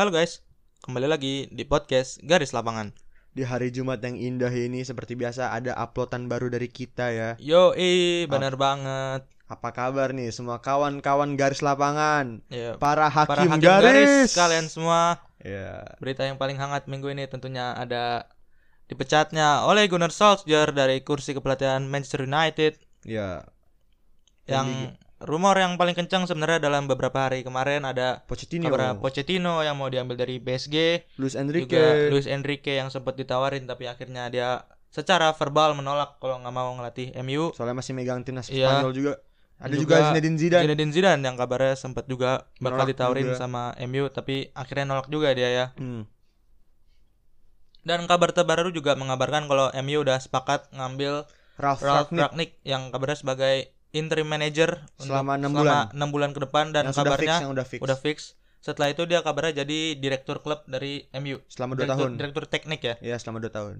Halo guys, kembali lagi di podcast Garis Lapangan. Di hari Jumat yang indah ini seperti biasa ada uploadan baru dari kita ya. Yo, eh, benar banget. Apa kabar nih semua kawan-kawan garis lapangan? Ya, Para hakim, para hakim garis. garis kalian semua. Ya. Berita yang paling hangat minggu ini tentunya ada dipecatnya oleh Gunnar Solskjaer dari kursi kepelatihan Manchester United Ya. yang rumor yang paling kencang sebenarnya dalam beberapa hari kemarin ada Pochettino, kabar Pochettino yang mau diambil dari PSG Luis Enrique. juga Luis Enrique yang sempat ditawarin tapi akhirnya dia secara verbal menolak kalau nggak mau ngelatih MU Soalnya masih megang timnas Iya. Spanyol juga. Ada Juga juga, Zinedine Zidane. Zinedine Zidane yang kabarnya sempat juga bakal Menolak ditawarin juga. sama MU tapi akhirnya nolak juga dia ya. Hmm. Dan kabar terbaru juga mengabarkan kalau MU udah sepakat ngambil Ralf Ralf Rangnick yang kabarnya sebagai interim manager Selama enam bulan. enam bulan ke depan dan yang sudah fix, kabarnya yang udah fix. udah fix. Setelah itu dia kabarnya jadi direktur klub dari MU. selama 2 Direktur, tahun. direktur teknik ya. Ya, selama 2 tahun.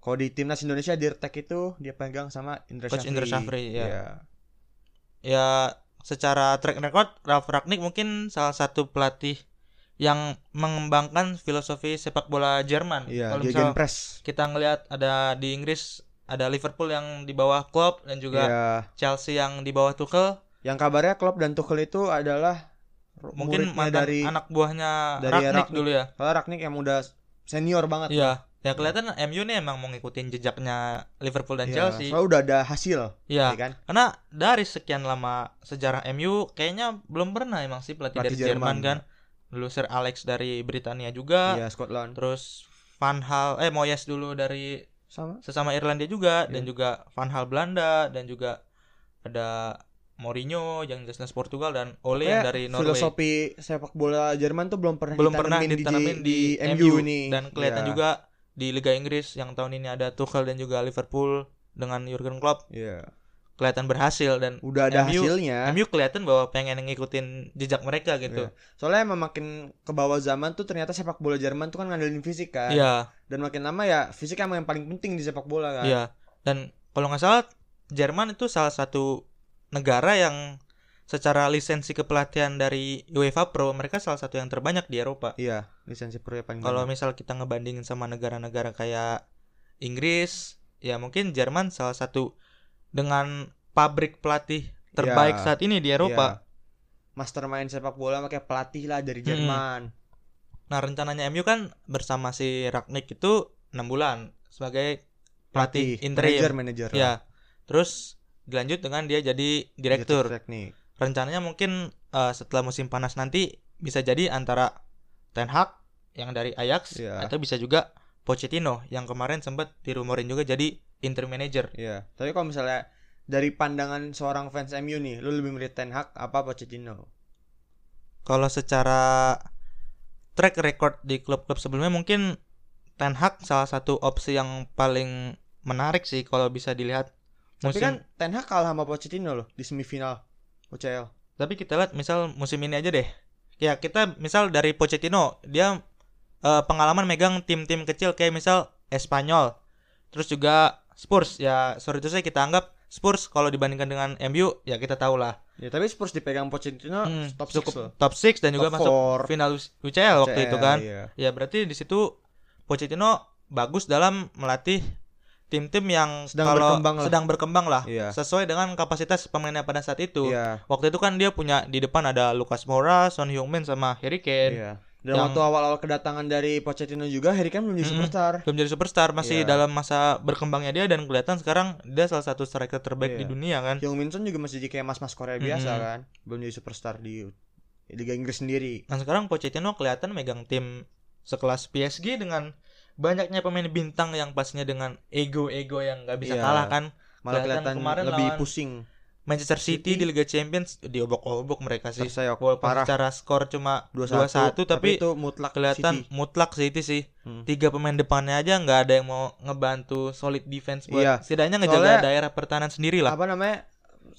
Kalau di timnas Indonesia Dirtek itu dia pegang sama Indra Coach Syafri. Indra Syafri, ya. Iya. Ya secara track record Ralf Rangnick mungkin salah satu pelatih yang mengembangkan filosofi sepak bola Jerman. Iya, Kalau misal kita ngelihat ada di Inggris ada Liverpool yang di bawah Klopp dan juga Iya. Chelsea yang di bawah Tuchel. Yang kabarnya Klopp dan Tuchel itu adalah Mungkin mantan dari anak buahnya dari Rangnick Rangnick. dulu ya. Kalau Ragnik yang udah senior banget. Iya. Ya kelihatan MU nih emang mau ngikutin jejaknya Liverpool dan Iya, Chelsea. Soalnya udah ada hasil, Iya. ya kan? Karena dari sekian lama sejarah MU kayaknya belum pernah emang sih pelatih, Pelatih dari Jerman, Jerman, kan. Dulu Sir Alex dari Britania juga. Iya, Scotland. Terus Van Hal eh Moyes dulu dari Sama. sesama Irlandia juga dan Iya. juga Van Hal Belanda dan juga ada Mourinho yang jelas Portugal dan Ole yang dari Norway. filosofi sepak bola Jerman tuh belum pernah belum pernah ditanamin ditanamin di, di, MU ini. dan kelihatan Iya. juga di Liga Inggris yang tahun ini ada Tuchel dan juga Liverpool dengan Jurgen Klopp Iya. Kelihatan berhasil dan Udah ada MU hasilnya. MU kelihatan bahwa pengen ngikutin jejak mereka gitu. Iya. Soalnya emang makin ke bawah zaman tuh ternyata sepak bola Jerman tuh kan ngandelin fisik kan. Iya, Dan makin lama ya fisik emang yang paling penting di sepak bola kan. iya. Dan kalau nggak salah Jerman itu salah satu negara yang secara lisensi kepelatihan dari UEFA Pro mereka salah satu yang terbanyak di Eropa. Iya, lisensi pro ya paling Kalau misal kita ngebandingin sama negara-negara kayak Inggris, ya mungkin Jerman salah satu dengan pabrik pelatih terbaik Iya. saat ini di Eropa. Iya. Mastermind sepak bola makanya pelatih lah dari. Jerman. Nah, rencananya MU kan bersama si Ragnick itu 6 bulan sebagai pelatih interim. manajer manajer. Ya. Terus dilanjut dengan dia jadi direktur. teknik. Rencananya mungkin eh, setelah musim panas nanti bisa jadi antara Ten Hag yang dari Ajax Iya. atau bisa juga Pochettino yang kemarin sempat dirumorin juga jadi interim manager. Iya. Tapi kalau misalnya dari pandangan seorang fans MU nih, lu lebih milih Ten Hag apa Pochettino? Kalau secara track record di klub-klub sebelumnya mungkin Ten Hag salah satu opsi yang paling menarik sih kalau bisa dilihat. Tapi Musim- kan Ten Hag kalah sama Pochettino loh di semifinal UCL. Tapi kita lihat misal musim ini aja deh. Ya kita misal dari Pochettino dia eh, pengalaman megang tim-tim kecil kayak misal Espanyol. Terus juga Spurs ya sorry itu saya kita anggap Spurs kalau dibandingkan dengan MU ya kita tahu lah. Ya tapi Spurs dipegang Pochettino Hmm, top cukup 6 loh. top 6 dan juga Top masuk four. final UCL waktu itu UCL, kan. Iya. Ya berarti di situ Pochettino bagus dalam melatih tim-tim yang Sedang kalau berkembang lah. sedang berkembang lah Iya. sesuai dengan kapasitas pemainnya pada saat itu. Iya. Waktu itu kan dia punya di depan ada Lucas Moura, Son Heung-min sama Harry Kane. Iya. Dan Yang- waktu awal-awal kedatangan dari Pochettino juga Harry Kane belum jadi superstar. Belum jadi superstar, masih Iya. dalam masa berkembangnya dia dan kelihatan sekarang dia salah satu striker terbaik di Iya. dunia kan. Hyung Min Son juga masih jadi kayak mas-mas Korea biasa Mm-mm. kan. Belum jadi superstar di Liga Inggris sendiri. Dan sekarang Pochettino kelihatan megang tim sekelas PSG dengan banyaknya pemain bintang yang pastinya dengan ego-ego yang nggak bisa Iya. kalah kan. Malah Kelihatan kelihatan kemarin lebih lawan pusing. Manchester City, City. di Liga Champions diobok-obok mereka sih. Terseok Walaupun parah. secara skor cuma 2-1 2-1 tapi, itu mutlak kelihatan City. mutlak City sih. Hmm. Tiga pemain depannya aja nggak ada yang mau ngebantu solid defense buat Iya. setidaknya ngejaga Soalnya- daerah pertahanan sendiri lah. Apa namanya?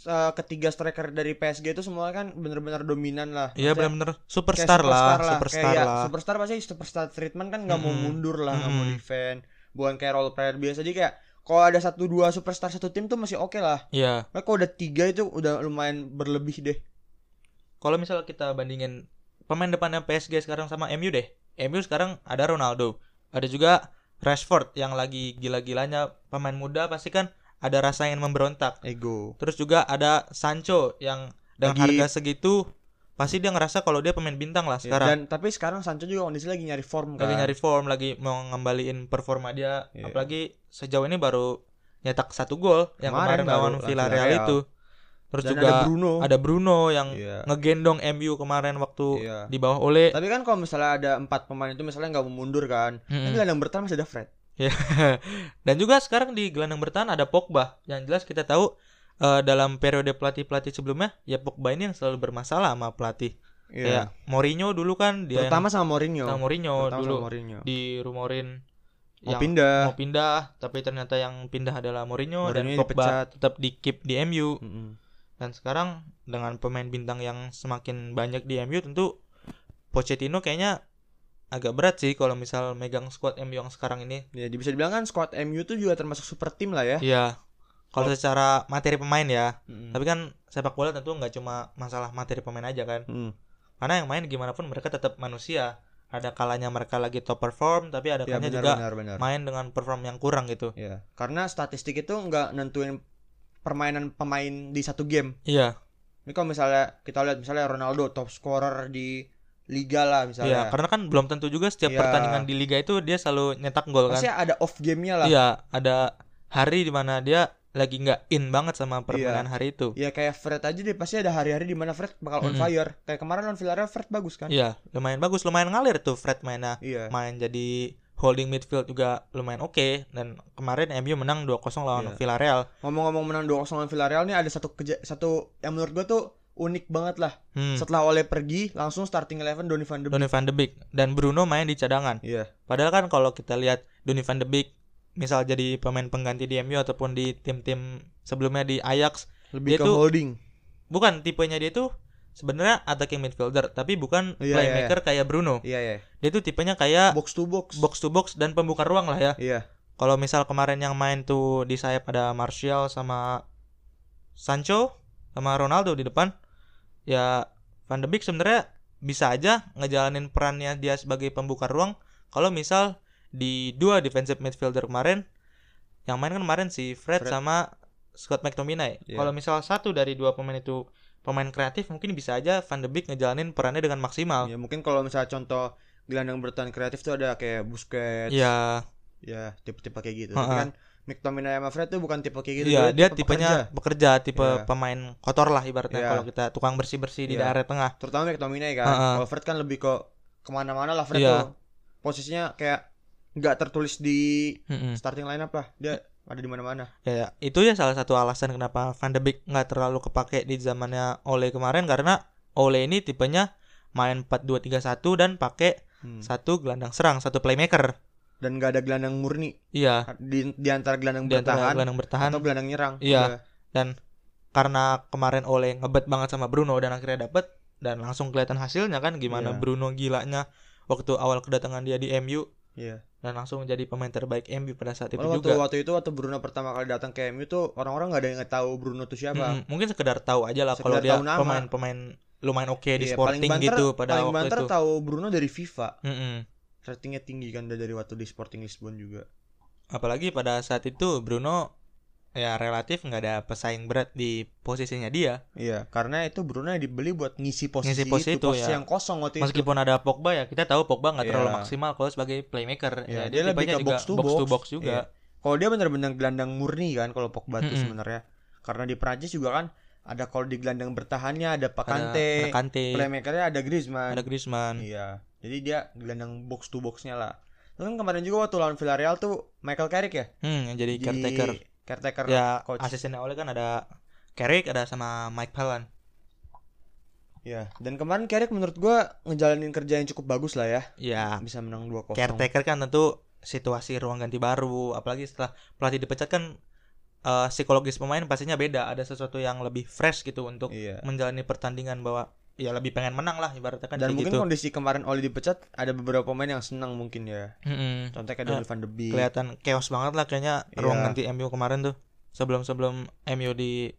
eh, ketiga striker dari PSG itu semua kan bener-bener dominan lah. Iya benar-benar kayak superstar, lah, superstar Kayak lah. Superstar pasti superstar treatment kan nggak mau Mm-mm. mundur lah, nggak mau Mm-mm. defend. Bukan kayak role player biasa jadi kayak kalau ada satu dua superstar satu tim tuh masih oke lah. Iya. Nah, kalau udah tiga itu udah lumayan berlebih deh. Kalau misal kita bandingin pemain depannya PSG sekarang sama MU deh. MU sekarang ada Ronaldo, ada juga Rashford yang lagi gila-gilanya pemain muda pasti kan ada rasa ingin memberontak. Ego. Terus juga ada Sancho yang dengan Lagi- harga segitu pasti dia ngerasa kalau dia pemain bintang lah Ya, sekarang. Dan tapi sekarang Sancho juga kondisi lagi nyari form kan. lagi nyari form, lagi mau ngembaliin performa dia. Iya. Apalagi sejauh ini baru nyetak satu gol yang Kemarin lawan Villarreal itu. Terus Dan juga ada Bruno. ada Bruno yang Iya. ngegendong MU kemarin waktu Iya. di bawah Ole. Tapi kan kalau misalnya ada empat pemain itu misalnya nggak mau mundur kan, Mm-mm. kan gelandang bertahan masih ada Fred. Ya. Dan juga sekarang di gelandang bertahan ada Pogba. Yang jelas kita tahu eh, dalam periode pelatih-pelatih sebelumnya ya Pogba ini yang selalu bermasalah sama pelatih. Kayak Mourinho dulu kan dia Terutama sama Mourinho. sama Mourinho Terutama dulu sama Mourinho. di rumorin Mau yang pindah. mau pindah tapi ternyata yang pindah adalah Mourinho, dan Mourinho Pogba dipecat. tetap di keep di MU. Mm-mm. Dan sekarang dengan pemain bintang yang semakin banyak di MU tentu Pochettino kayaknya agak berat sih kalau misal megang squad MU yang sekarang ini. Ya, bisa dibilang kan squad MU tuh juga termasuk super tim lah ya. Iya. Kalau secara materi pemain ya, Mm-mm. tapi kan sepak bola tentu nggak cuma masalah materi pemain aja kan. Mm. Karena yang main gimana pun mereka tetap manusia. Ada kalanya mereka lagi top perform, tapi ada Ya kalanya benar juga benar benar. main dengan perform yang kurang gitu. Ya, karena statistik itu nggak nentuin permainan pemain di satu game. Iya, Ini kalau misalnya kita lihat misalnya Ronaldo top scorer di liga lah iya. misalnya. Karena kan belum tentu juga setiap Iya. pertandingan di liga itu dia selalu nyetak gol kan. Pasti ada off game-nya lah. Iya, ada hari di mana dia lagi nggak in banget sama permainan hari itu. Ya kayak Fred aja deh pasti ada hari-hari di mana Fred bakal on Mm-mm. fire. Kayak kemarin lawan Villarreal Fred bagus kan? Iya, lumayan bagus, lumayan ngalir tuh Fred mainnya. Iya. Main jadi holding midfield juga lumayan oke dan kemarin MU menang 2-0 lawan Iya. Villarreal. Ngomong-ngomong menang 2-0 lawan Villarreal nih ada satu keja- satu yang menurut gua tuh unik banget lah. Hmm. Setelah Oleh pergi langsung starting eleven Donny van de Beek. Donny van de Beek dan Bruno main di cadangan. Iya. Padahal kan kalau kita lihat Donny van de Beek misal jadi pemain pengganti di MU ataupun di tim-tim sebelumnya di Ajax, Lebih Dia ke tuh- holding. bukan tipenya dia tuh sebenarnya attacking midfielder, tapi bukan Iya, iya, playmaker kayak Bruno. Iya ya. Dia tuh tipenya kayak Box to box. box to box dan pembuka ruang lah ya. Iya. Kalau misal kemarin yang main tuh di sayap ada Martial sama Sancho sama Ronaldo di depan, ya Van de Beek sebenarnya bisa aja ngejalanin perannya dia sebagai pembuka ruang. Kalau misal di dua defensive midfielder kemarin, yang main kan kemarin si Fred, Fred. sama Scott McTominay. Iya. Kalau misal satu dari dua pemain itu pemain kreatif, mungkin bisa aja Van de Beek ngejalanin perannya dengan maksimal. Ya mungkin kalau misalnya contoh gelandang bertahan kreatif tuh ada kayak Busquets. Iya, Ya, tipe-tipe kayak gitu. Ha-ha. Tapi kan McTominay sama Fred tuh bukan tipe kayak gitu. Iya, dia tipe tipenya pekerja. bekerja, tipe Iya. pemain kotor lah ibaratnya Iya. kalau kita tukang bersih-bersih di Iya. daerah tengah. Terutama McTominay kan. Ha-ha. Kalau Fred kan lebih ke ke mana-mana lah Fred Iya. tuh. Posisinya kayak nggak tertulis di Mm-mm. starting lineup lah. Dia ada di mana-mana. Ya, ya, itu ya salah satu alasan kenapa Van de Beek nggak terlalu kepake di zamannya Ole kemarin karena Ole ini tipenya main 4-2-3-1 dan pakai Hmm. satu gelandang serang, satu playmaker. Dan nggak ada gelandang murni Iya, di, di antara gelandang di antara bertahan gelandang bertahan atau gelandang nyerang. Iya. dan karena kemarin Ole ngebet banget sama Bruno dan akhirnya dapet dan langsung kelihatan hasilnya kan gimana Iya. Bruno gilanya waktu awal kedatangan dia di MU Iya. Dan langsung jadi pemain terbaik MU pada saat itu waktu juga. waktu itu waktu Bruno pertama kali datang ke MU tuh orang-orang nggak ada yang tahu Bruno tuh siapa. Mm-mm, mungkin sekedar tahu aja lah kalau dia pemain-pemain lumayan oke di Iya, Sporting paling banter, gitu pada paling waktu banter itu. tahu Bruno dari FIFA. Mm-mm. Ratingnya tinggi kan dari waktu di Sporting Lisbon juga. Apalagi pada saat itu Bruno ya relatif nggak ada pesaing berat di posisinya dia. Iya, karena itu Bruno yang dibeli buat ngisi posisi, Ngisi posisi itu, itu, posisi ya. yang kosong waktu itu. Meskipun ada Pogba ya kita tahu Pogba nggak terlalu Iya. maksimal kalau sebagai playmaker. Iya, ya, dia lebih tipenya ke juga box to box to box. box juga. Iya. Kalau dia benar-benar gelandang murni kan kalau Pogba tuh Mm-mm. sebenarnya. Karena di Prancis juga kan ada kalau di gelandang bertahannya ada Pak Ada, Kante, ada Kante, playmakernya ada Griezmann. ada Griezmann. Iya. Jadi dia gelandang box to boxnya lah. Terus kan kemarin juga waktu lawan Villarreal tuh Michael Carrick ya. Hmm, yang jadi Di caretaker. Caretaker Ya, coach. asistennya oleh kan ada Carrick, ada sama Mike Phelan. Ya, dan kemarin Carrick menurut gua ngejalanin kerja yang cukup bagus lah ya. Ya, Bisa menang 2-0. caretaker kan tentu situasi ruang ganti baru, apalagi setelah pelatih dipecat kan eh, psikologis pemain pastinya beda, ada sesuatu yang lebih fresh gitu untuk Iya. menjalani pertandingan bahwa ya lebih pengen menang lah ibaratnya kan Dan mungkin gitu. kondisi kemarin Oli dipecat ada beberapa pemain yang senang mungkin ya. Mm-mm. Contohnya kayak Eh, Donny van de Beek. Kelihatan chaos banget lah kayaknya Iya. ruang ganti MU kemarin tuh. Sebelum-sebelum MU di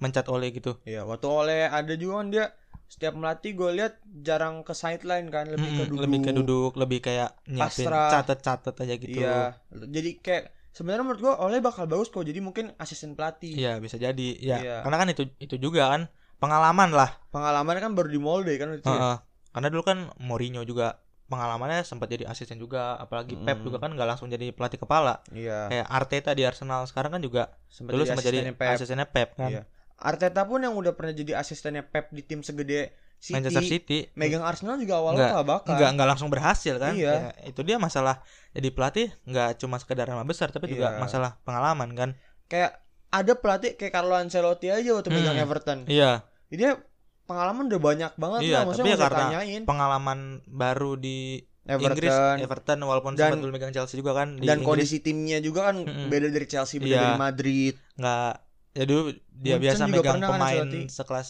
mencat oleh gitu. Iya, waktu oleh ada juga kan dia setiap melatih gue lihat jarang ke sideline kan lebih ke Mm-mm, duduk lebih ke duduk lebih kayak nyiapin catet-catet aja gitu iya jadi kayak sebenarnya menurut gue oleh bakal bagus kok jadi mungkin asisten pelatih Iya, bisa jadi ya Iya. karena kan itu itu juga kan pengalaman lah pengalaman kan baru di Molde kan itu ya. Heeh. karena dulu kan Mourinho juga pengalamannya sempat jadi asisten juga apalagi Pep Mm. juga kan nggak langsung jadi pelatih kepala iya kayak Arteta di Arsenal sekarang kan juga sempat dulu jadi sempat jadi asistennya Pep. asistennya Pep kan Iya. Arteta pun yang udah pernah jadi asistennya Pep di tim segede City, Manchester City megang Arsenal juga awalnya Nggak- kelabakan. nggak nggak langsung berhasil kan Iya. Ya, itu dia masalah jadi pelatih nggak cuma sekedar nama besar tapi juga Iya. masalah pengalaman kan Kayak ada pelatih kayak Carlo Ancelotti aja waktu Hmm. megang Everton. iya Dia pengalaman udah banyak banget Iya, lah, maksudnya tapi ya karena tanyain. pengalaman baru di Everton Inggris Everton walaupun Dan- sempat dulu megang Chelsea juga kan di dan Inggris kondisi timnya juga kan Mm-mm. beda dari Chelsea, beda Iya. dari Madrid. nggak ya dulu dia Munchen biasa megang kan pemain Ancelotti. sekelas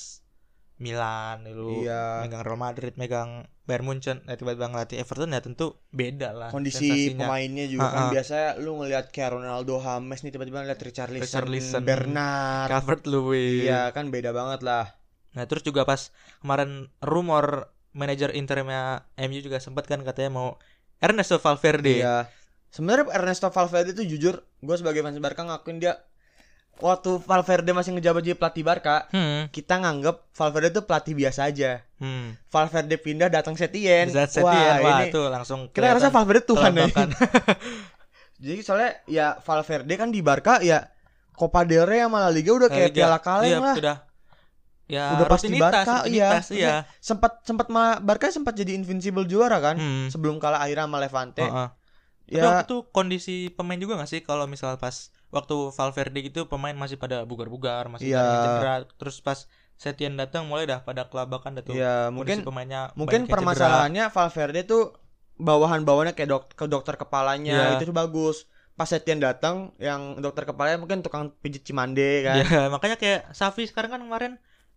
Milan dulu Iya. megang Real Madrid megang Bayern Munchen eh, tiba-tiba ngelatih Everton ya tentu beda lah Kondisi sensasinya. pemainnya juga kan Ha-ha. biasanya lu ngelihat kayak Ronaldo James nih tiba-tiba ngeliat Richarlison, Richarlison. Bernard. Calvert Lewin Iya, kan beda banget lah. Nah terus juga pas kemarin rumor manajer interimnya MU juga sempat kan katanya mau Ernesto Valverde Iya. Sebenarnya Ernesto Valverde itu jujur, gue sebagai fans Barca ngakuin dia waktu Valverde masih ngejabat jadi pelatih Barca, hmm, kita nganggep Valverde itu pelatih biasa aja. hmm. Valverde pindah datang Setien. Zat Setien, Wah, wah, ini tuh langsung kita ngerasa Valverde Tuhan ya. jadi soalnya ya Valverde kan di Barca ya Copa del Rey sama La Liga udah kayak Liga. piala kaleng Iya, lah. udah ya Udah pasti rutinitas, Barca, iya. rutinitas, iya. Sempat sempat malah Barca sempat jadi invincible juara kan Hmm. sebelum kalah akhirnya sama Levante. Tapi Ya waktu itu kondisi pemain juga gak sih kalau misal pas waktu Valverde gitu pemain masih pada bugar-bugar, masih yang cedera. Terus pas Setien datang mulai dah pada kelabakan dah tuh. ya mungkin pemainnya mungkin yang cedera. permasalahannya Valverde tuh bawahan-bawahannya kayak dok ke dokter kepalanya Iya. itu tuh bagus. Pas Setien datang yang dokter kepalanya mungkin tukang pijit cimande kan. Iya, makanya kayak Safi sekarang kan kemarin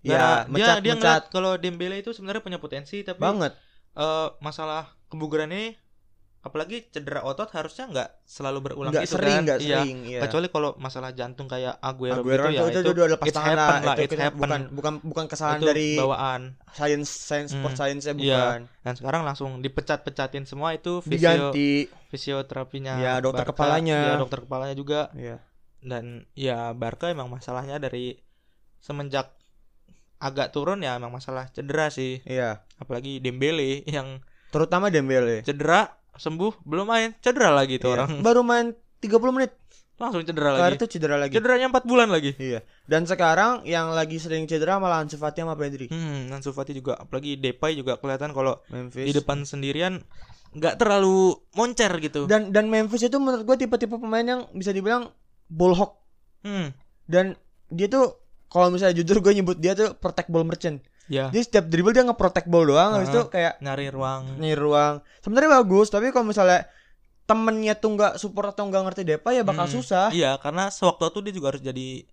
Iya, gara- mecat dia dia mecat ngeliat kalau Dembele itu sebenarnya punya potensi tapi banget. eh, masalah kebugaran ini apalagi cedera otot harusnya nggak selalu berulang Enggak gitu sering, kan. enggak Iya. sering, iya. Kecuali kalau masalah jantung kayak Aguero, Aguero gitu ya itu, itu, itu, itu udah lepas it's tangan happen lah. Itu it's happen. bukan bukan bukan kesalahan itu dari bawaan. science science sport Hmm. science-nya Iya. bukan. Dan sekarang langsung dipecat-pecatin semua itu fisio Diganti. fisioterapinya. Ya, dokter Barca. kepalanya. Ya, dokter kepalanya juga. Iya. Dan ya Barca emang masalahnya dari semenjak agak turun ya emang masalah cedera sih. Iya. Apalagi Dembele yang Terutama Dembele. cedera sembuh belum main cedera lagi tuh Iya. orang Baru main 30 menit. langsung cedera Kelar lagi. itu cedera lagi. Cederanya 4 bulan lagi. Iya. Dan sekarang yang lagi sering cedera malah Ansu Fati sama Pedri. Hmm, Ansu Fati juga apalagi Depay juga kelihatan kalau Memphis. di depan sendirian nggak terlalu moncer gitu. Dan dan Memphis itu menurut gue tipe-tipe pemain yang bisa dibilang bullhawk Hmm, dan dia tuh kalau misalnya jujur gue nyebut dia tuh protect ball merchant. ya Dia setiap dribble dia nge-protect ball doang habis Ah. itu kayak nyari ruang. nyari ruang. Sebenarnya bagus, tapi kalau misalnya temennya tuh nggak support atau nggak ngerti Depay ya bakal Hmm, susah. Iya, karena sewaktu itu dia juga harus jadi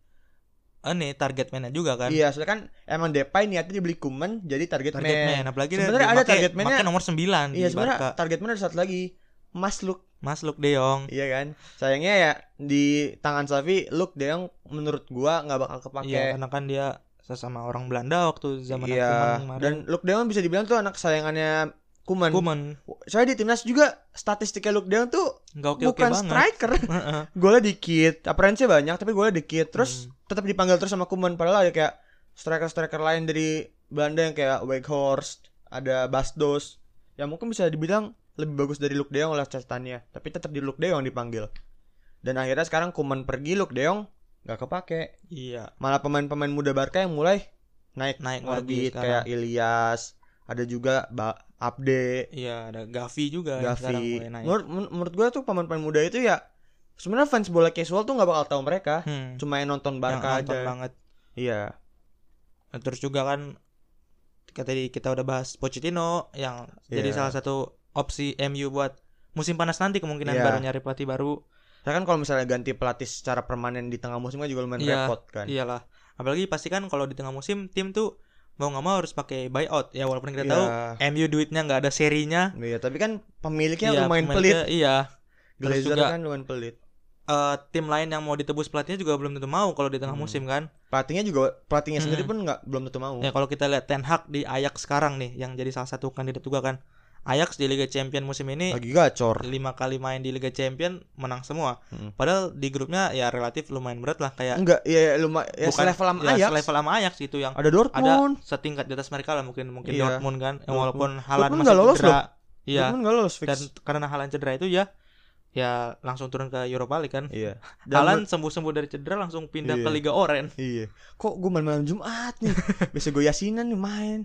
ini target man juga kan. Iya, soalnya kan emang Depay niatnya dibeli Kuman jadi target, target man. man. Apalagi Sebenarnya ada target man-nya. make nomor 9 Iya, sebenarnya target man ada satu lagi. Mas Luke, Mas Luke De Jong. iya kan? Sayangnya ya di tangan Safi Luke De Jong menurut gua nggak bakal kepake. Iya, karena kan dia sesama orang Belanda waktu zaman Iya, kemarin. dan Luke De Jong bisa dibilang tuh anak kesayangannya Kuman. Koeman Soalnya di timnas juga statistiknya Luke De Jong tuh nggak oke-oke bukan banget. striker. Golnya dikit, appearance banyak tapi golnya dikit. Terus Hmm. tetap dipanggil terus sama Kuman padahal ada kayak striker-striker lain dari Belanda yang kayak Weghorst, ada Bastos. yang mungkin bisa dibilang lebih bagus dari Luke De Jong oleh catatannya, tapi tetap di Luke De Jong dipanggil. Dan akhirnya sekarang Kuman pergi, Luke De Jong nggak kepake. Iya, Malah pemain-pemain muda Barca yang mulai naik naik lagi sekarang. kayak Ilyas, ada juga ba Abde, Iya, ada Gavi juga yang sekarang Gavi. mulai naik. Menurut, men- menurut gue tuh pemain-pemain muda itu ya sebenarnya fans bola casual tuh nggak bakal tahu mereka. Hmm, Cuma yang nonton yang Barca nonton aja. banget. Iya. Nah, terus juga kan ketika tadi kita udah bahas Pochettino yang jadi Iya. salah satu opsi MU buat musim panas nanti kemungkinan Iya. baru nyari pelatih baru. Saya kan kalau misalnya ganti pelatih secara permanen di tengah musim kan juga lumayan Iya, repot kan. Iyalah. Apalagi pasti kan kalau di tengah musim tim tuh mau nggak mau harus pakai buyout ya walaupun kita Iya. tahu MU duitnya nggak ada serinya. Iya, tapi kan pemiliknya Iya, lumayan pemainnya- pelit. Iya. Terus Glazer juga kan lumayan pelit. eh, tim lain yang mau ditebus pelatihnya juga belum tentu mau kalau di tengah Hmm. musim kan. Pelatihnya juga pelatihnya sendiri Mm. pun nggak belum tentu mau. Ya kalau kita lihat Ten Hag di Ajax sekarang nih yang jadi salah satu kandidat juga kan. Ajax di Liga Champion musim ini Lagi gacor. lima kali main di Liga Champion menang semua. Mm. Padahal di grupnya ya relatif lumayan berat lah kayak Enggak, ya lumayan ya bukan- selevel sama ya, Ajax. selevel sama Ajax gitu yang Ada ada Dortmund. setingkat di atas mereka lah mungkin mungkin Iya. Dortmund kan Dortmund. walaupun Haaland masih lolos cedera. Iya. Dortmund nggak lolos fix. Dan karena Haaland cedera itu ya ya langsung turun ke Europa League kan. iya. Haaland sembuh-sembuh dari cedera langsung pindah Iya. ke Liga Oren. Iya. Kok gue main malam Jumat nih? Biasa gue yasinan nih main.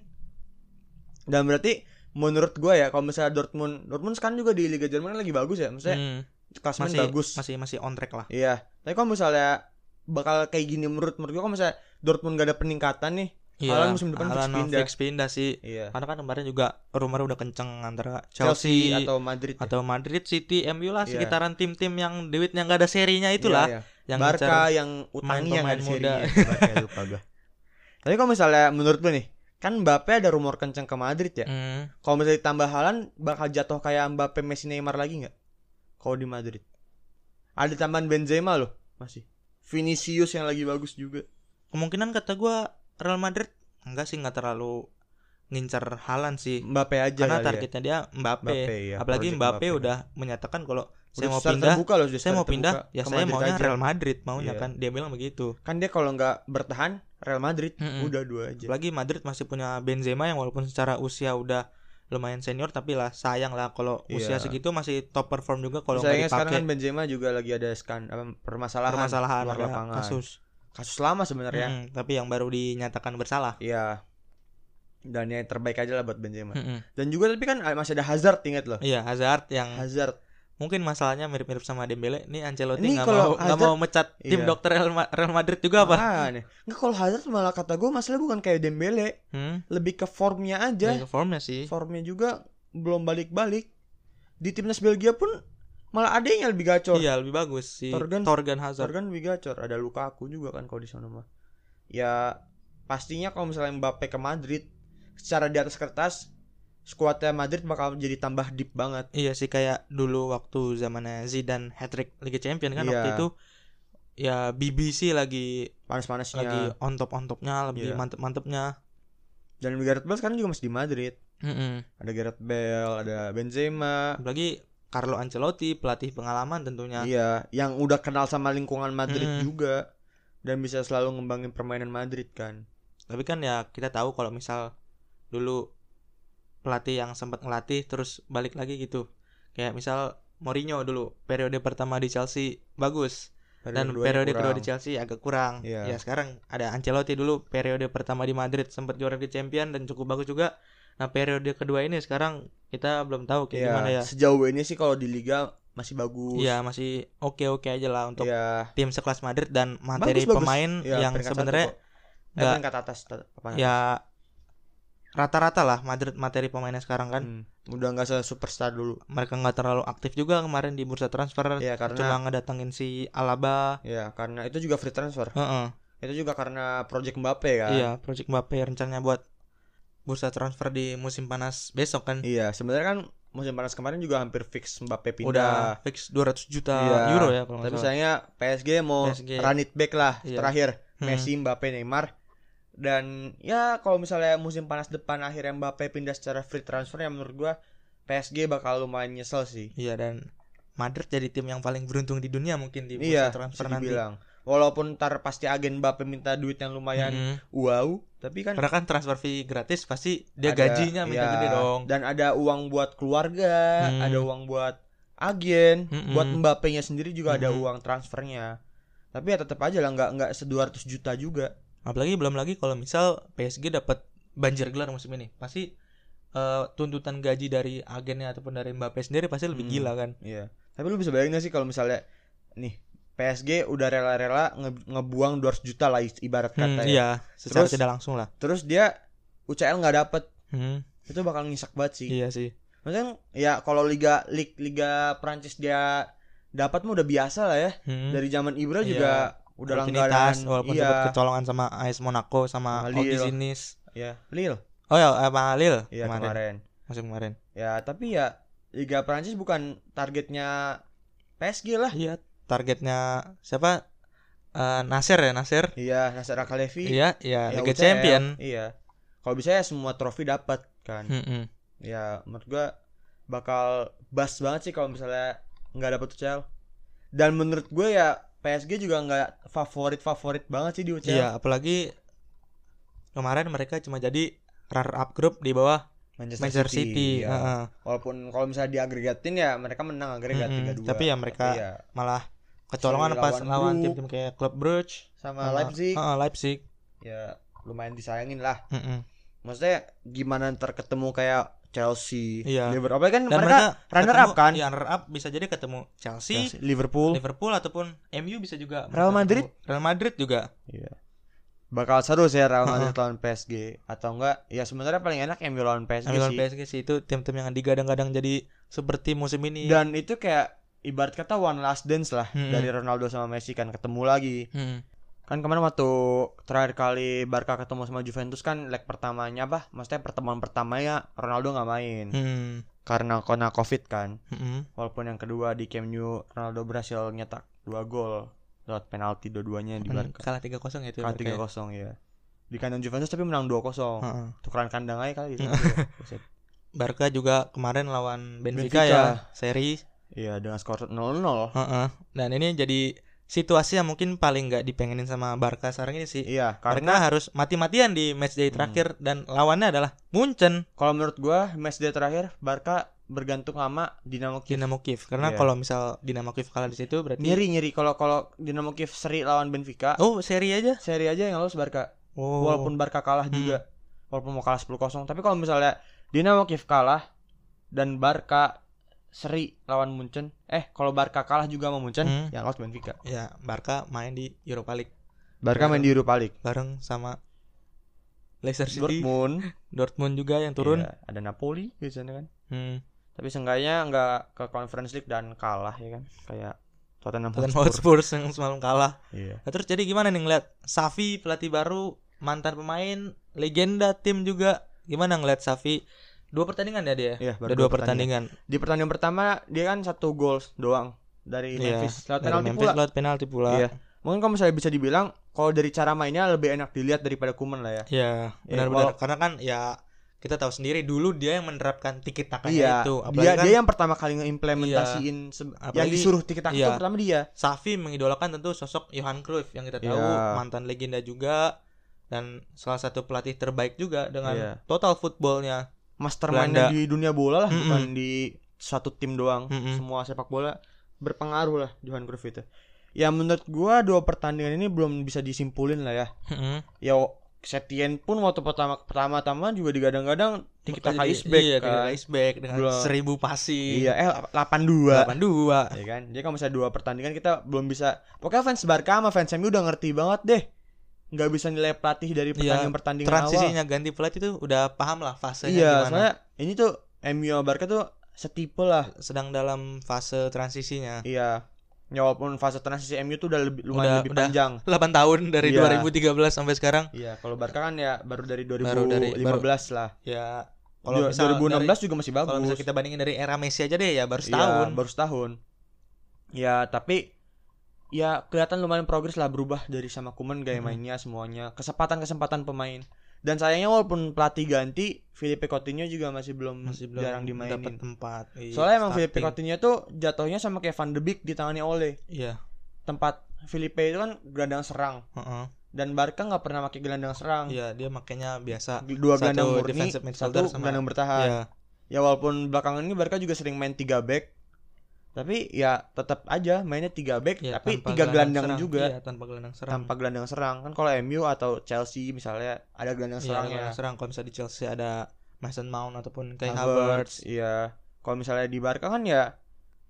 Dan berarti menurut gue ya kalau misalnya Dortmund Dortmund sekarang juga di Liga Jerman kan lagi bagus ya. Maksudnya Hmm, klasemen masih bagus. masih masih on track lah. Iya. Tapi kalau misalnya bakal kayak gini menurut menurut gue kalau misalnya Dortmund gak ada peningkatan nih. Haaland musim depan fix Haaland pindah. fix pindah sih. Iya. Karena kan kemarin juga rumor udah kenceng antara Chelsea, Chelsea, atau Madrid. ya. atau Madrid, City, MU lah Iya. sekitaran tim-tim yang duitnya nggak ada serinya itulah Iya, iya. yang Barca yang utangi yang ada muda. serinya. Lupa gue. Tapi kalau misalnya menurut lu nih, kan Mbappe ada rumor kenceng ke Madrid ya. Hmm, Kalau misalnya ditambah Haaland bakal jatuh kayak Mbappe, Messi, Neymar lagi nggak? Kalau di Madrid. Ada tambahan Benzema loh masih. Vinicius yang lagi bagus juga. kemungkinan kata gua Real Madrid enggak sih nggak terlalu ngincar Haaland sih. Mbappe aja Karena ya. targetnya dia Mbappe. Mbappe, ya, Apalagi Mbappe, Mbappe. udah menyatakan kalau saya mau pindah, terbuka loh, saya mau pindah, ya saya maunya aja. Real Madrid maunya Iya. kan. Dia bilang begitu. Kan dia kalau nggak bertahan Real Madrid Mm-mm. udah dua aja. Apalagi Madrid masih punya Benzema yang walaupun secara usia udah lumayan senior tapi lah sayang lah kalau usia Iya. segitu masih top perform juga kalau nggak sekarang dipakai kan Benzema juga lagi ada skan apa, permasalahan, permasalahan luar ada lapangan. kasus. Kasus lama sebenarnya. Mm, tapi yang baru dinyatakan bersalah. Iya. Dan yang terbaik aja lah buat Benzema. Mm-mm. Dan juga tapi kan masih ada Hazard ingat loh. Iya Hazard yang Hazard. Mungkin masalahnya mirip-mirip sama Dembele. Ini Ancelotti Ini nggak mau nggak mau mecat tim Iya. dokter Real, Ma- Real Madrid juga apa? Makanya. Nggak kalau Hazard malah kata gue masalah bukan kayak Dembele, Hmm, lebih ke formnya aja. dari formnya sih. Formnya juga belum balik-balik. Di timnas Belgia pun malah ada yang lebih gacor. Iya lebih bagus si Torgan- Torgan, Hazard. Torgan lebih gacor. Ada Lukaku juga kan kalau di sana mah. Ya pastinya kalau misalnya Mbappe ke Madrid secara di atas kertas skuadnya Madrid bakal jadi tambah deep banget. Iya sih kayak dulu waktu zamannya Zidane hat-trick Liga Champion kan Iya. waktu itu ya BBC lagi Panas-panasnya. lagi on top on topnya lebih Iya. mantep mantepnya. Dan Gareth Bale sekarang juga masih di Madrid. Ada Gareth Bale, ada Benzema. Apalagi Carlo Ancelotti pelatih pengalaman tentunya. Iya, yang udah kenal sama lingkungan Madrid Mm. juga dan bisa selalu ngembangin permainan Madrid kan. Tapi kan ya kita tahu kalau misal dulu pelatih yang sempat ngelatih terus balik lagi gitu. Kayak misal Mourinho dulu periode pertama di Chelsea bagus dan keduanya periode kedua kurang. di Chelsea agak kurang. Iya. Ya sekarang ada Ancelotti dulu periode pertama di Madrid sempat juara di Champion dan cukup bagus juga. Nah periode kedua ini sekarang kita belum tahu kayak Iya, gimana ya. Sejauh ini sih kalau di liga masih bagus. Iya masih oke oke aja lah untuk Iya. tim sekelas Madrid dan materi Bagus, bagus. pemain Iya, yang sebenarnya kok. Eh, peringkat atas apa? ya rata-rata lah Madrid materi pemainnya sekarang kan. Hmm, udah nggak se superstar dulu. Mereka nggak terlalu aktif juga kemarin di bursa transfer. Iya, karena Cuma ngedatengin si Alaba. ya karena itu juga free transfer. Heeh. Itu juga karena project Mbappe kan. Iya, Project Mbappe rencananya buat bursa transfer di musim panas besok kan. Iya, sebenarnya kan musim panas kemarin juga hampir fix Mbappe pindah. Udah fix 200 juta Iya. euro ya kalau Tapi sayangnya PSG mau PSG. run it back lah Iya. terakhir Hmm. Messi, Mbappe, Neymar. Dan ya kalau misalnya musim panas depan akhirnya Mbappe pindah secara free transfer ya menurut gua PSG bakal lumayan nyesel sih. Iya dan Madrid jadi tim yang paling beruntung di dunia mungkin di bursa Iya, transfer nanti. dibilang. Walaupun ntar pasti agen Mbappe minta duit yang lumayan Mm-mm. wow, tapi kan Karena kan transfer fee gratis pasti dia ada- gajinya minta iya, gede dong. Dan ada uang buat keluarga, Hmm. ada uang buat agen, Mm-mm. buat Mbappe-nya sendiri juga ada Mm-mm. uang transfernya. Tapi ya tetap aja lah nggak nggak se 200 juta juga. Apalagi belum lagi kalau misal PSG dapat banjir gelar musim ini, pasti eh, tuntutan gaji dari agennya ataupun dari Mbappe sendiri pasti lebih Hmm. gila kan. Iya. Tapi lu bisa bayangin gak sih kalau misalnya nih PSG udah rela-rela nge- ngebuang 200 juta lah ibarat Hmm, kata ya. iya, secara Terus- tidak langsung lah. Terus dia UCL nggak dapet Hmm, itu bakal ngisak banget sih. iya sih. Maksudnya ya kalau liga lig, liga Prancis dia dapat mah udah biasa lah ya. Hmm. Dari zaman Ibra Iya. Udah. Rutinitas, walaupun iya. sempat kecolongan sama AS Monaco sama Lille. Ogizinis. Ya, Lille. Oh ya, sama Lille Iya kemarin. kemarin. Musim kemarin. Ya, tapi ya Liga Prancis bukan targetnya PSG lah. Iya, targetnya siapa? Eh, Nasir ya, Nasir. Iya, Nasser Akalevi. Iya, iya, ya Liga UCL, Champion. Iya. Kalau bisa ya semua trofi dapat kan. Mm-mm. Ya, menurut gua bakal bas banget sih kalau misalnya nggak dapat UCL. Dan menurut gue ya PSG juga nggak favorit-favorit banget sih di UCL. Iya, apalagi kemarin mereka cuma jadi runner up grup di bawah Manchester City. ya. Heeh. Walaupun kalau misalnya diagregatin ya mereka menang agregat Mm-mm. 3-2. Tapi ya mereka ya Malah kecolongan pas lawan tim-tim kayak Club Brugge sama Leipzig Heeh, Leipzig. ya lumayan disayangin lah. Mm-mm. Maksudnya gimana ntar ketemu kayak Chelsea, Iya. Liverpool. Apalagi kan Dan mereka, runner ketemu- up kan? Iya, runner up bisa jadi ketemu Chelsea, Chelsea, Liverpool. Liverpool ataupun MU bisa juga. Real mereka Madrid? Real Madrid juga. Iya. Bakal seru sih Real. Madrid lawan PSG atau enggak? Ya sebenarnya paling enak MU lawan PSG Ambil sih. PSG sih itu tim-tim yang digadang-gadang jadi seperti musim ini. Dan itu kayak ibarat kata one last dance lah Mm-mm. dari Ronaldo sama Messi kan ketemu lagi. Hmm. Kan kemarin waktu terakhir kali Barca ketemu sama Juventus kan leg pertamanya apa? Maksudnya pertemuan pertamanya Ronaldo nggak main Hmm. karena kena Covid kan. Mm-mm. Walaupun yang kedua di Camp Nou Ronaldo berhasil nyetak dua gol lewat penalti dua-duanya di Hmm, Barca. Kalah 3-0 ya itu. Kalah Barca tiga ya. kosong ya. Di kandang Juventus tapi menang 2-0. Heeh. Tukeran kandang aja kali itu. Buset. Barca juga kemarin lawan Benfica. Benfica, ya seri. Iya dengan skor 0-0. Heeh. Dan ini jadi situasi yang mungkin paling nggak dipengenin sama Barca sekarang ini sih. Iya, Mereka karena harus mati-matian di match day Hmm. terakhir dan lawannya adalah Munchen kalau menurut gua match day terakhir Barca bergantung sama Dinamo Kiev. Dinamo Kiev. Karena Iya. kalau misal Dinamo Kiev kalah di situ berarti Nyeri nyeri kalau kalau Dinamo Kiev seri lawan Benfica, Oh, seri aja. seri aja yang lolos Barca. Oh. Walaupun Barca kalah Hmm. juga. Walaupun mau kalah 10-0, tapi kalau misalnya Dinamo Kiev kalah dan Barca seri lawan Munchen, eh kalau Barca kalah juga sama Munchen, Hmm. yang lolos Benfica. ya Barca main di Europa League Barca main di Europa League. bareng sama Leicester City, Dortmund, Dortmund juga yang turun. Iya, ada Napoli biasanya kan. Hmm. Tapi seenggaknya nggak ke Conference League dan kalah ya kan. Kayak Tottenham Tottenham Hotspur. Hotspur yang semalam kalah. Iya. Nah, terus jadi gimana nih ngeliat Safi pelatih baru, mantan pemain, legenda tim juga. Gimana ngeliat Safi? Dua pertandingan ya dia? Iya, baru Udah dua pertandingan. Di pertandingan pertama dia kan satu gol doang dari Iya, Memphis lewat dari penalti Memphis pula. lewat penalti pula. Iya. Mungkin kalau misalnya bisa dibilang kalau dari cara mainnya lebih enak dilihat daripada Kuman lah ya. Iya, Iya, benar-benar. Karena kan ya kita tahu sendiri dulu dia yang menerapkan tiki takanya Iya. itu. Dia Apalagi kan dia yang pertama kali ngeimplementasiin se- yang disuruh tiki taka itu iya. pertama dia. Safi mengidolakan tentu sosok Johan Cruyff yang kita tahu Iya. mantan legenda juga dan salah satu pelatih terbaik juga dengan Iya. total footballnya. Mastermind-nya di dunia bola lah, Mm-mm. bukan di satu tim doang. Mm-mm. Semua sepak bola berpengaruh lah Johan Cruyff itu. Ya menurut gua dua pertandingan ini belum bisa disimpulin lah ya. Mm-mm. Ya Setien pun waktu pertama pertama-tama juga digadang-gadang tiki taka Jadi- iceback iya, kan. iceback dengan Belum. seribu passing. Iya, eh 82. 82. Ya kan? Jadi kalau misalnya dua pertandingan kita belum bisa Pokoknya fans Barca sama fans MU udah ngerti banget deh. Nggak bisa nilai pelatih dari pertandingan-pertandingan awal. Iya, Transisinya ganti pelatih itu udah paham lah fasenya Iya, gimana. soalnya ini tuh MU Barca tuh setipe lah. Sedang dalam fase transisinya. Iya. Ya walaupun fase transisi MU tuh udah lebih lumayan Udah- lebih udah. panjang. 8 tahun dari Iya. 2013 sampai sekarang. Iya, kalau Barca kan ya baru dari 2015 Baru dari- lah. Ya Kalau kalau misal 2016 dari- juga masih bagus. kalau misalnya kita bandingin dari era Messi aja deh ya baru Iya, setahun. baru setahun. Ya, tapi ya kelihatan lumayan progres lah berubah dari sama Kuman gaya Mhm. mainnya semuanya, kesempatan-kesempatan pemain. Dan sayangnya walaupun pelatih ganti, Felipe Coutinho juga masih belum, Masih belum jarang dapat dimainin. tempat. Iya, Soalnya emang Felipe. Coutinho tuh jatuhnya sama kayak Van de Beek ditangani oleh Iya. tempat Felipe itu kan gelandang serang heeh. dan Barca nggak pernah pakai gelandang serang. Iya, dia makanya biasa Dua Satu gelandang murni, satu sama- gelandang bertahan. Iya. Ya walaupun belakangan ini Barca juga sering main 3 back. Tapi ya tetap aja mainnya 3 back Iya, tapi tiga gelandang serang. juga. Iya, tanpa gelandang serang. tanpa gelandang serang kan kalau MU atau Chelsea misalnya ada gelandang Iya, serangnya gelandang serang kalau misalnya di Chelsea ada Mason Mount ataupun kayak Havertz iya kalau misalnya di Barca kan ya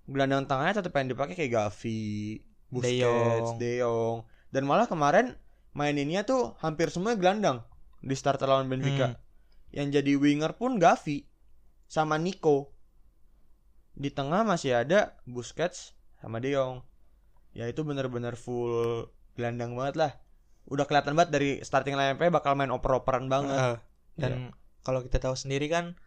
gelandang tengahnya tetap yang dipakai kayak Gavi Busquets Jong. De Jong dan malah kemarin maininnya tuh hampir semua gelandang di starter lawan Benfica Hmm. yang jadi winger pun Gavi sama Nico di tengah masih ada Busquets sama De Jong ya itu bener-bener full gelandang banget lah udah kelihatan banget dari starting lineup bakal main oper-operan banget Heeh. dan kalau kita tahu sendiri kan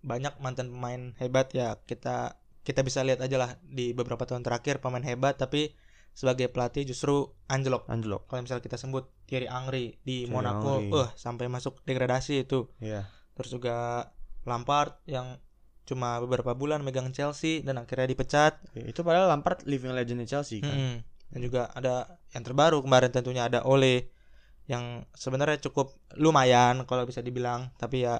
banyak mantan pemain hebat ya kita kita bisa lihat aja lah di beberapa tahun terakhir pemain hebat tapi sebagai pelatih justru anjlok. Anjlok. Kalau misalnya kita sebut Thierry Angri di Thierry Monaco, eh sampai masuk degradasi itu. Iya. Terus juga Lampard yang cuma beberapa bulan megang Chelsea dan akhirnya dipecat. Itu padahal Lampard living legend di Chelsea kan. Mm-mm. Dan juga ada yang terbaru kemarin tentunya ada Ole yang sebenarnya cukup lumayan kalau bisa dibilang, tapi ya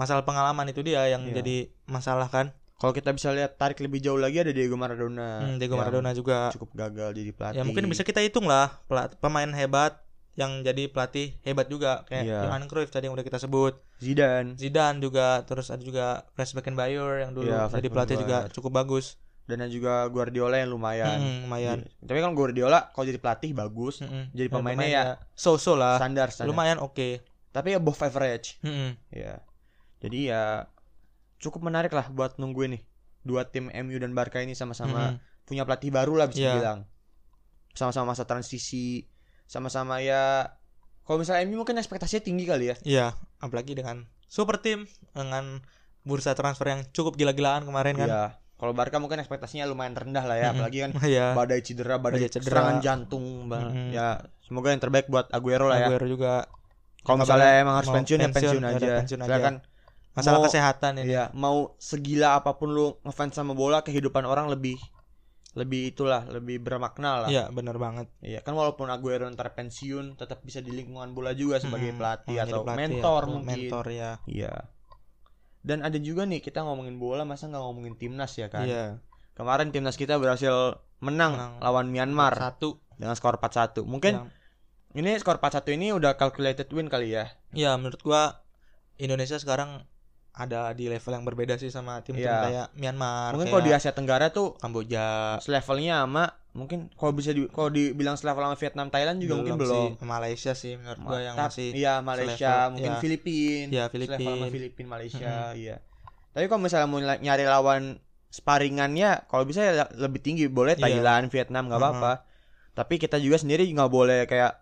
masalah pengalaman itu dia yang Iya. jadi masalah kan. Kalau kita bisa lihat tarik lebih jauh lagi ada Diego Maradona. Hmm, Diego Maradona juga. cukup gagal jadi pelatih. Ya mungkin bisa kita hitung lah pemain hebat yang jadi pelatih hebat juga kayak Iya. Johan Cruyff tadi yang udah kita sebut. Zidane Zidane juga terus ada juga Franz Beckenbauer yang dulu Iya, jadi pelatih juga cukup bagus. dan ada juga Guardiola yang lumayan. Hmm, lumayan. Iya. Tapi kan Guardiola kalau jadi pelatih bagus, Mm-mm. jadi Ya, pemainnya ya so-so lah. standar standar. Lumayan oke. Tapi above average. Mm-mm. Ya. Jadi ya cukup menarik lah buat nungguin nih. Dua tim MU dan Barca ini sama-sama Mm-mm. punya pelatih baru lah bisa Iya. dibilang. Sama-sama masa transisi, sama-sama ya kalau misalnya MU mungkin ekspektasinya tinggi kali ya. Iya, apalagi dengan super tim dengan bursa transfer yang cukup gila-gilaan kemarin kan. Iya. Kalau Barca mungkin ekspektasinya lumayan rendah lah ya, apalagi kan Iya. badai cedera, badai, Badai cedera. serangan jantung, Bang. Mm-mm. Ya, semoga yang terbaik buat Aguero lah ya. Aguero juga Kalau misalnya emang harus pensiun, ya pensiun, pensiun ya aja. pensiun aja. Silakan masalah Mau- kesehatan ini. Iya, mau segila apa pun lu ngefans sama bola, kehidupan orang lebih lebih itulah, lebih bermakna lah. Iya, benar banget. Iya, kan walaupun Aguero ntar pensiun, tetap bisa di lingkungan bola juga sebagai Mm-mm. pelatih atau pelatih ya. mentor Oh, mungkin. Mentor ya. Iya. Dan ada juga nih kita ngomongin bola, masa nggak ngomongin timnas ya kan? Iya. Kemarin timnas kita berhasil menang, Menang. lawan Myanmar Satu. dengan skor 4-1. Mungkin Yang- ini skor 4-1 ini udah calculated win kali ya. Iya, menurut gua Indonesia sekarang ada di level yang berbeda sih sama tim-tim Iya. kayak Myanmar, Mungkin kayak kalau di Asia Tenggara tuh Kamboja selevelnya sama mungkin kalau bisa di kalau dibilang selevel sama Vietnam Thailand juga mungkin belum. sih. Malaysia sih menurut gua yang masih iya Malaysia selevel, mungkin iya. Filipina Iya, selevel sama Filipin. Filipina Malaysia iya tapi kalau misalnya mau nyari- lawan sparingannya kalau bisa ya lebih tinggi boleh Iya. Thailand Vietnam nggak apa-apa tapi kita juga sendiri nggak boleh kayak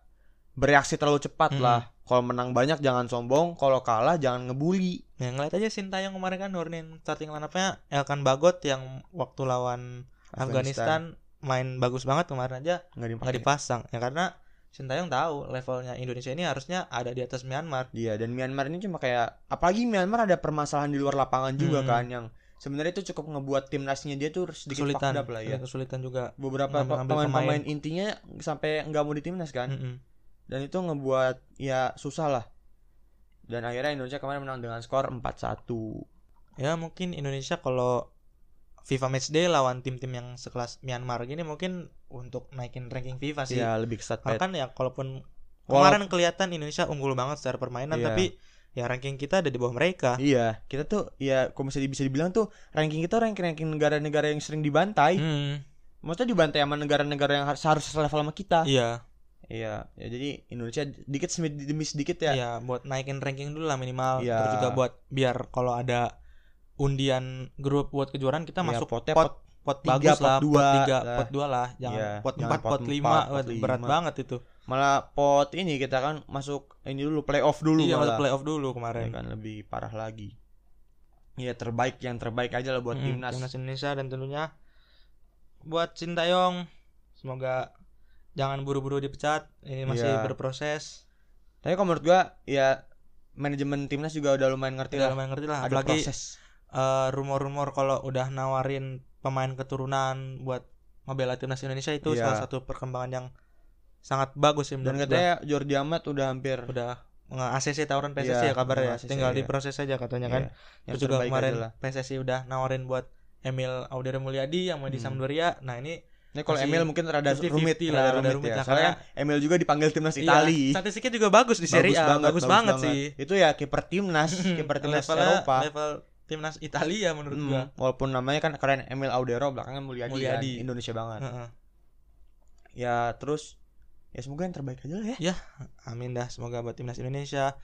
bereaksi terlalu cepat Mm-mm. lah kalau menang banyak jangan sombong kalau kalah jangan ngebully Ya ngeliat aja Sintayong kemarin kan nurunin starting line-up-nya Elkan Bagot yang waktu lawan Afghanistan, main bagus banget kemarin aja nggak nggak dipasang ya karena Sintayong tahu levelnya Indonesia ini harusnya ada di atas Myanmar. Iya dan Myanmar ini cuma kayak apalagi Myanmar ada permasalahan di luar lapangan juga Hmm. kan yang sebenarnya itu cukup ngebuat timnasnya dia tuh sedikit Kesulitan, up lah ya. kesulitan juga. Beberapa pemain-pemain intinya sampai nggak mau di timnas kan. Mm-mm. Dan itu ngebuat ya susah lah. Dan akhirnya Indonesia kemarin menang dengan skor 4-1. Ya mungkin Indonesia kalau FIFA Matchday lawan tim-tim yang sekelas Myanmar gini mungkin untuk naikin ranking FIFA sih. Ya lebih kesat. Bahkan ya kalaupun Walau- kemarin kelihatan Indonesia unggul banget secara permainan Iya. tapi ya ranking kita ada di bawah mereka. Iya, kita tuh ya kalau bisa bisa dibilang tuh ranking kita ranking-ranking negara-negara yang sering dibantai. Hmm, Maksudnya dibantai sama negara-negara yang harus harus selevel sama kita. iya. Iya, ya jadi Indonesia dikit demi sedikit ya. Ya, buat naikin ranking dulu lah minimal. Iya. Terus juga buat biar kalau ada undian grup buat kejuaraan kita Iya, masuk potnya pot pot tiga, bagus pot lah, dua pot tiga, lah. pot dua lah, jangan Iya, pot empat, pot pot lima, pot Waduh, berat lima. banget itu. Malah pot ini kita kan masuk ini dulu playoff dulu iya, malah. masuk playoff dulu Ya kemarin. kan lebih parah lagi. Iya terbaik yang terbaik aja lah buat Mm, timnas. Indonesia dan tentunya buat Sintayong semoga jangan buru-buru dipecat, ini masih Iya. berproses. Tapi kalau menurut gua ya manajemen timnas juga udah lumayan ngerti Tidak lah. lumayan ngerti lah, Ada apalagi proses. eh, rumor-rumor kalau udah nawarin pemain keturunan buat membela timnas Indonesia itu Iya. salah satu perkembangan yang sangat bagus sih Dan menurut gua. katanya Jordi Amat udah hampir udah nge-ACC tawaran PSSI Iya, ya kabarnya nge-ACC, tinggal iya. diproses saja katanya kan Iya, yang terus juga kemarin aja lah. PSSI udah nawarin buat Emil Audere Mulyadi yang main di Hmm. Sampdoria nah ini Ini kalau Emil mungkin rada 50-50 rumit lah, rada rada rumit, rumit ya. lah, Soalnya karena- Emil juga dipanggil timnas iya, Itali. statistiknya juga bagus di Serie A bagus, banget, sih Itu ya kiper timnas, kiper timnas levelnya Eropa. level timnas Italia menurut Hmm, gua walaupun namanya kan keren Emil Audero belakangnya Mulyadi, Mulyadi. Kan, Indonesia banget. Heeh. Ya terus ya semoga yang terbaik aja lah ya. amin dah semoga buat timnas Indonesia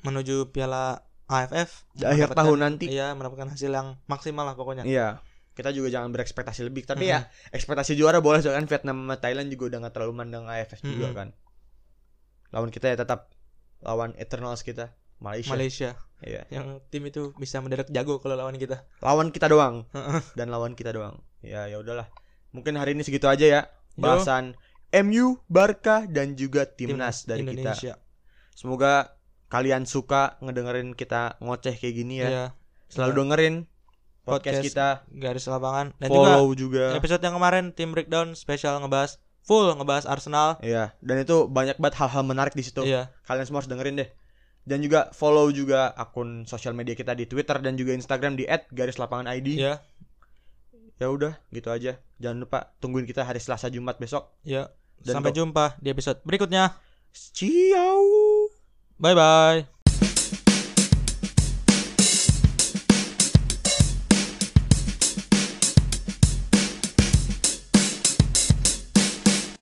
menuju Piala AFF Di akhir tahun nanti. iya mendapatkan hasil yang maksimal lah pokoknya Iya. Kita juga jangan berekspektasi lebih, tapi Mhm. ya ekspektasi juara boleh soalnya kan Vietnam sama Thailand juga udah gak terlalu mandang AFF juga Mhm. kan. Lawan kita ya tetap lawan Eternals kita Malaysia. Malaysia Iya. yang tim itu bisa mendadak jago kalau lawan kita Lawan kita doang dan lawan kita doang. Ya ya udahlah. Mungkin hari ini segitu aja ya. bahasan MU, Barca dan juga timnas dari kita. Indonesia. Semoga kalian suka ngedengerin kita ngoceh kayak gini ya. Iya. Selalu dengerin podcast, Podcast kita, Garis lapangan dan juga follow juga. episode yang kemarin tim breakdown spesial ngebahas full ngebahas Arsenal. Iya, dan itu banyak banget hal-hal menarik di situ. Iya. Kalian semua harus dengerin deh. Dan juga follow juga akun sosial media kita di Twitter dan juga Instagram di @garislapanganid. Iya. Ya udah, gitu aja. Jangan lupa tungguin kita hari Selasa Jumat besok. Iya. Dan Sampai jumpa di episode berikutnya. Ciao. Bye bye.